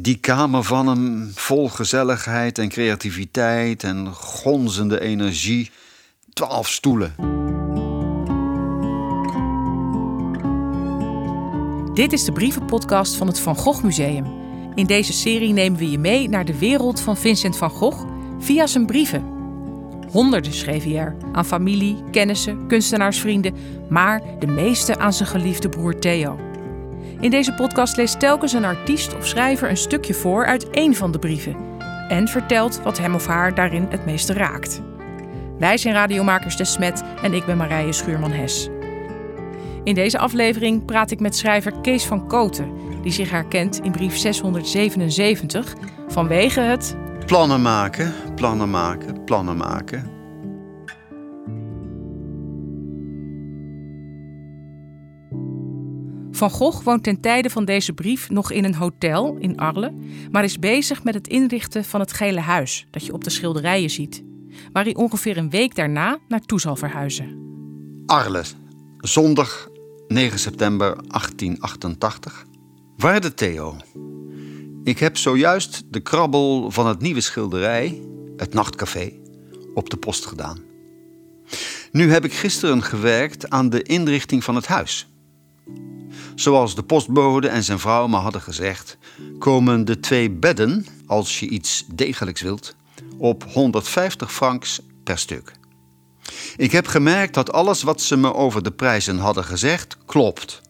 Die kamer van hem vol gezelligheid en creativiteit en gonzende energie. Twaalf stoelen. Dit is de brievenpodcast van het Van Gogh Museum. In deze serie nemen we je mee naar de wereld van Vincent van Gogh via zijn brieven. Honderden schreef hij er aan familie, kennissen, kunstenaarsvrienden, maar de meeste aan zijn geliefde broer Theo. In deze podcast leest telkens een artiest of schrijver een stukje voor uit één van de brieven en vertelt wat hem of haar daarin het meeste raakt. Wij zijn radiomakers De Smet en ik ben Marije Schuurman-Hes. In deze aflevering praat ik met schrijver Kees van Koten, die zich herkent in brief 677 vanwege het Plannen maken, plannen maken, plannen maken. Van Gogh woont ten tijde van deze brief nog in een hotel in Arles, maar is bezig met het inrichten van het gele huis dat je op de schilderijen ziet, waar hij ongeveer een week daarna naartoe zal verhuizen. Arles, zondag 9 september 1888. Waarde Theo, ik heb zojuist de krabbel van het nieuwe schilderij, het Nachtcafé, op de post gedaan. Nu heb ik gisteren gewerkt aan de inrichting van het huis. Zoals de postbode en zijn vrouw me hadden gezegd, komen de twee bedden, als je iets degelijks wilt, op 150 francs per stuk. Ik heb gemerkt dat alles wat ze me over de prijzen hadden gezegd klopt.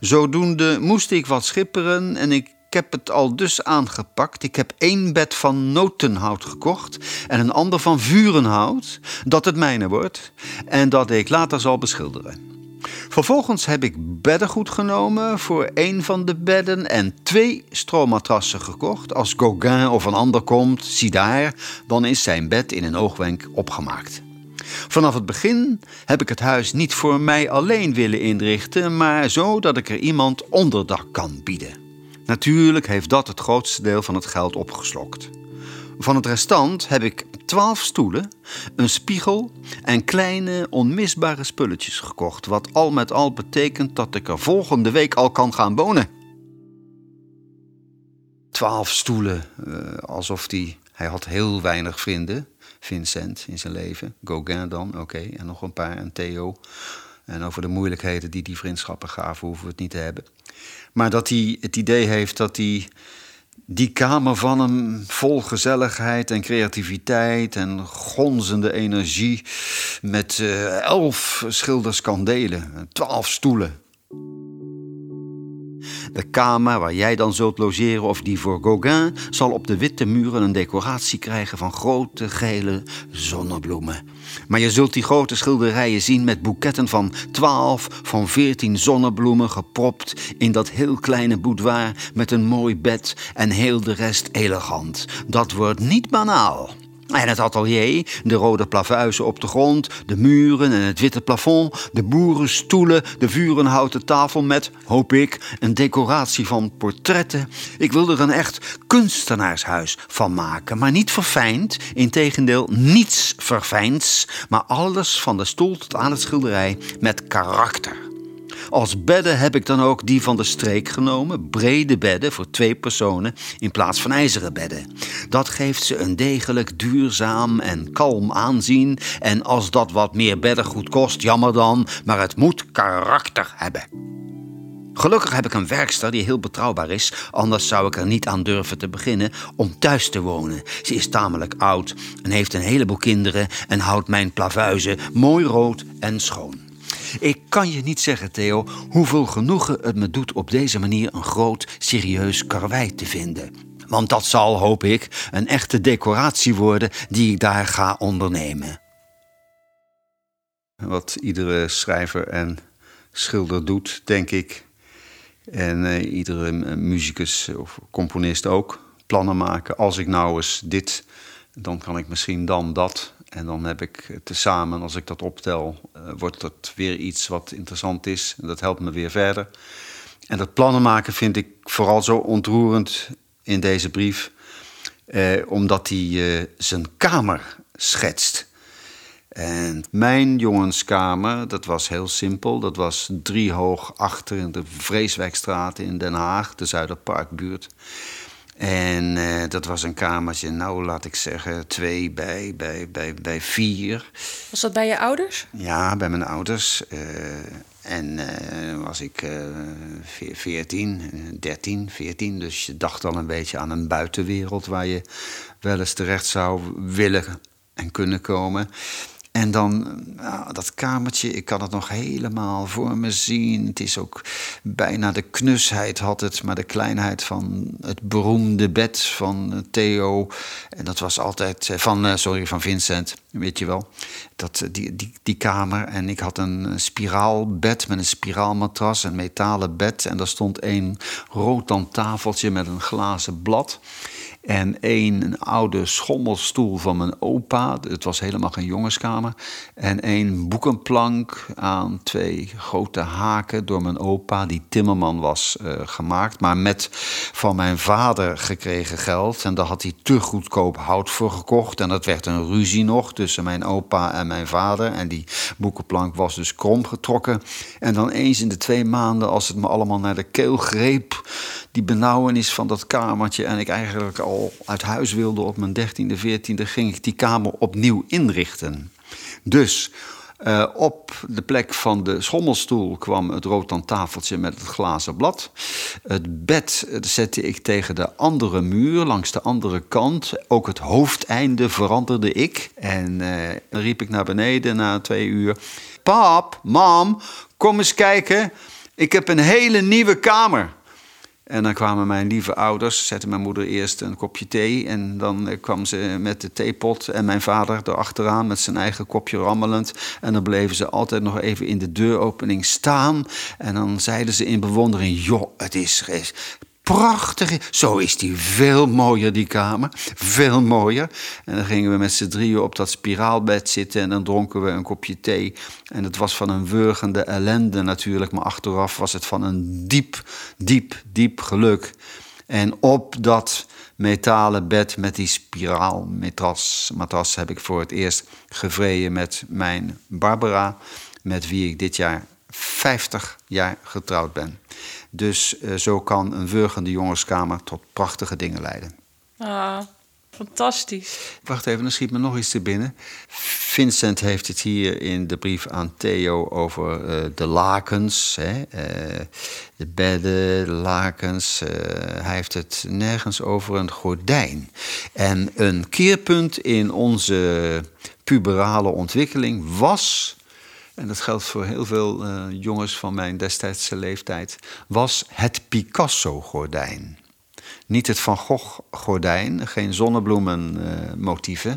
Zodoende moest ik wat schipperen en ik heb het al dus aangepakt. Ik heb één bed van notenhout gekocht en een ander van vurenhout, dat het mijne wordt en dat ik later zal beschilderen. Vervolgens heb ik beddengoed genomen voor een van de bedden en twee stroommatrassen gekocht. Als Gauguin of een ander komt, zie daar, dan is zijn bed in een oogwenk opgemaakt. Vanaf het begin heb ik het huis niet voor mij alleen willen inrichten, maar zo dat ik er iemand onderdak kan bieden. Natuurlijk heeft dat het grootste deel van het geld opgeslokt. Van het restant heb ik twaalf stoelen, een spiegel en kleine onmisbare spulletjes gekocht. Wat al met al betekent dat ik er volgende week al kan gaan wonen. Twaalf stoelen, uh, alsof die, hij had heel weinig vrienden. Vincent in zijn leven, Gauguin dan, oké, en nog een paar, en Theo. En over de moeilijkheden die die vriendschappen gaven, hoeven we het niet te hebben. Maar dat hij het idee heeft dat hij die kamer van hem vol gezelligheid en creativiteit en gonzende energie met uh, elf schilders kandelen, twaalf stoelen. De kamer waar jij dan zult logeren of die voor Gauguin zal op de witte muren een decoratie krijgen van grote gele zonnebloemen. Maar je zult die grote schilderijen zien met boeketten van 12 van 14 zonnebloemen gepropt in dat heel kleine boudoir met een mooi bed en heel de rest elegant. Dat wordt niet banaal. En het atelier, de rode plavuizen op de grond, de muren en het witte plafond, de boerenstoelen, de vurenhouten tafel met, hoop ik, een decoratie van portretten. Ik wil er een echt kunstenaarshuis van maken, maar niet verfijnd, integendeel niets verfijnds, maar alles van de stoel tot aan het schilderij met karakter. Als bedden heb ik dan ook die van de streek genomen, brede bedden voor twee personen in plaats van ijzeren bedden. Dat geeft ze een degelijk, duurzaam en kalm aanzien. En als dat wat meer beddengoed kost, jammer dan, maar het moet karakter hebben. Gelukkig heb ik een werkster die heel betrouwbaar is, anders zou ik er niet aan durven te beginnen om thuis te wonen. Ze is tamelijk oud en heeft een heleboel kinderen en houdt mijn plavuizen mooi rood en schoon. Ik kan je niet zeggen, Theo, hoeveel genoegen het me doet op deze manier een groot, serieus karwei te vinden. Want dat zal, hoop ik, een echte decoratie worden die ik daar ga ondernemen. Wat iedere schrijver en schilder doet, denk ik. En uh, iedere muzikus of componist ook. Plannen maken. Als ik nou eens dit, dan kan ik misschien dan dat. En dan heb ik tezamen, als ik dat optel, uh, wordt dat weer iets wat interessant is. En dat helpt me weer verder. En dat plannen maken vind ik vooral zo ontroerend in deze brief, eh, omdat hij eh, zijn kamer schetst. En mijn jongenskamer, dat was heel simpel. Dat was driehoog achter in de Vreeswijkstraat in Den Haag, de Zuiderparkbuurt. En eh, dat was een kamertje, nou laat ik zeggen, twee bij, bij, bij, bij vier. Was dat bij je ouders? Ja, bij mijn ouders. Uh, en uh, was ik 14, 13, 14. Dus je dacht al een beetje aan een buitenwereld waar je wel eens terecht zou willen en kunnen komen. En dan nou, dat kamertje, ik kan het nog helemaal voor me zien. Het is ook bijna de knusheid had het, maar de kleinheid van het beroemde bed van Theo. En dat was altijd eh, van, eh, sorry, van Vincent, weet je wel. Dat, eh, die, die, die kamer. En ik had een spiraalbed met een spiraalmatras, een metalen bed. En daar stond een rood tafeltje met een glazen blad. En een oude schommelstoel van mijn opa. Het was helemaal geen jongenskamer. En één boekenplank aan twee grote haken door mijn opa, die timmerman was, uh, gemaakt. Maar met van mijn vader gekregen geld. En daar had hij te goedkoop hout voor gekocht. En dat werd een ruzie nog tussen mijn opa en mijn vader. En die boekenplank was dus krom getrokken. En dan eens in de twee maanden, als het me allemaal naar de keel greep, die benauwenis van dat kamertje. En ik eigenlijk al uit huis wilde op mijn 13e, 14e, ging ik die kamer opnieuw inrichten. Dus uh, op de plek van de schommelstoel kwam het rood tafeltje met het glazen blad. Het bed zette ik tegen de andere muur, langs de andere kant. Ook het hoofdeinde veranderde ik. En dan riep ik naar beneden na twee uur: Pap, mam, kom eens kijken. Ik heb een hele nieuwe kamer. En dan kwamen mijn lieve ouders, zette mijn moeder eerst een kopje thee. En dan eh, kwam ze met de theepot en mijn vader erachteraan met zijn eigen kopje rammelend. En dan bleven ze altijd nog even in de deuropening staan. En dan zeiden ze in bewondering: Joh, het is prachtig. Zo is die veel mooier, die kamer. Veel mooier. En dan gingen we met z'n drieën op dat spiraalbed zitten en dan dronken we een kopje thee. En het was van een wurgende ellende natuurlijk, maar achteraf was het van een diep, diep, diep geluk. En op dat metalen bed met die spiraalmatras matras heb ik voor het eerst gevreden met mijn Barbara, met wie ik dit jaar 50 jaar getrouwd ben. Dus uh, zo kan een wurgende jongenskamer tot prachtige dingen leiden. Ah, fantastisch. Wacht even, dan schiet me nog iets te binnen. Vincent heeft het hier in de brief aan Theo over uh, de lakens. Hè? Uh, de bedden, de lakens. hij heeft het nergens over een gordijn. En een keerpunt in onze puberale ontwikkeling was en dat geldt voor heel veel uh, jongens van mijn destijdse leeftijd, was het Picasso-gordijn. Niet het Van Gogh-gordijn, geen zonnebloemenmotieven. Eh,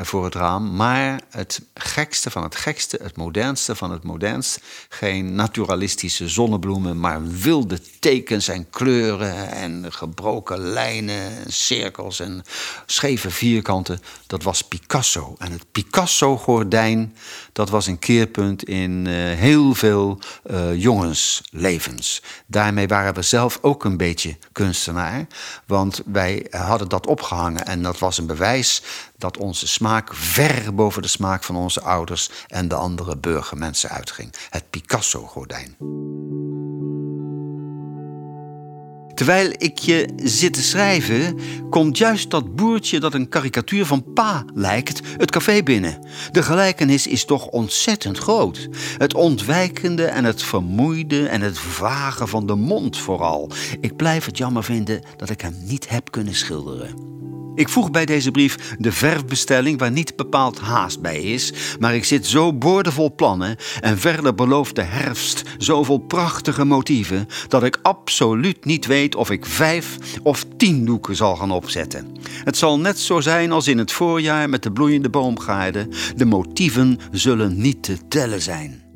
voor het raam. Maar het gekste van het gekste, het modernste van het modernst. Geen naturalistische zonnebloemen, maar wilde tekens en kleuren en gebroken lijnen en cirkels en scheve vierkanten. Dat was Picasso. En het Picasso-gordijn, dat was een keerpunt in uh, heel veel uh, jongenslevens. Daarmee waren we zelf ook een beetje kunstenaar. Want wij hadden dat opgehangen en dat was een bewijs dat onze smaak ver boven de smaak van onze ouders en de andere burgermensen uitging. Het Picasso-gordijn. Terwijl ik je zit te schrijven, komt juist dat boertje dat een karikatuur van pa lijkt, het café binnen. De gelijkenis is toch ontzettend groot. Het ontwijkende en het vermoeide en het vage van de mond vooral. Ik blijf het jammer vinden dat ik hem niet heb kunnen schilderen. Ik voeg bij deze brief de verfbestelling waar niet bepaald haast bij is, maar ik zit zo boordevol plannen en verder belooft de herfst zoveel prachtige motieven dat ik absoluut niet weet of ik vijf of tien doeken zal gaan opzetten. Het zal net zo zijn als in het voorjaar met de bloeiende boomgaarden. De motieven zullen niet te tellen zijn.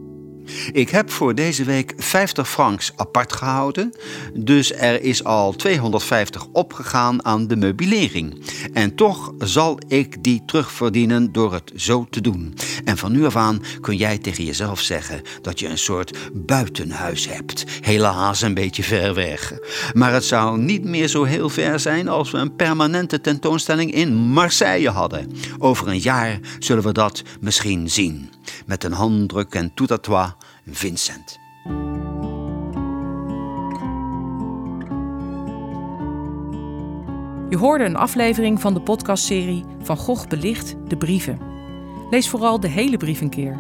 Ik heb voor deze week 50 francs apart gehouden, dus er is al 250 opgegaan aan de meubilering. En toch zal ik die terugverdienen door het zo te doen. En van nu af aan kun jij tegen jezelf zeggen dat je een soort buitenhuis hebt. Helaas een beetje ver weg. Maar het zou niet meer zo heel ver zijn als we een permanente tentoonstelling in Marseille hadden. Over een jaar zullen we dat misschien zien. Met een handdruk en tout à toi Vincent. Je hoorde een aflevering van de podcastserie Van Gogh belicht de brieven. Lees vooral de hele brief een keer.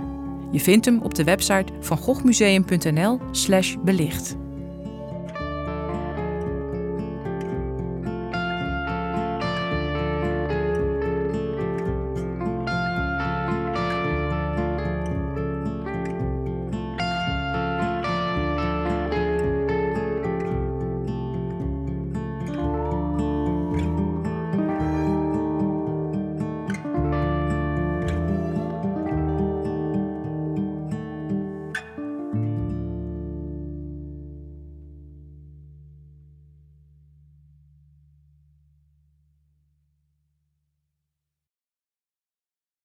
Je vindt hem op de website van goghmuseum.nl/belicht.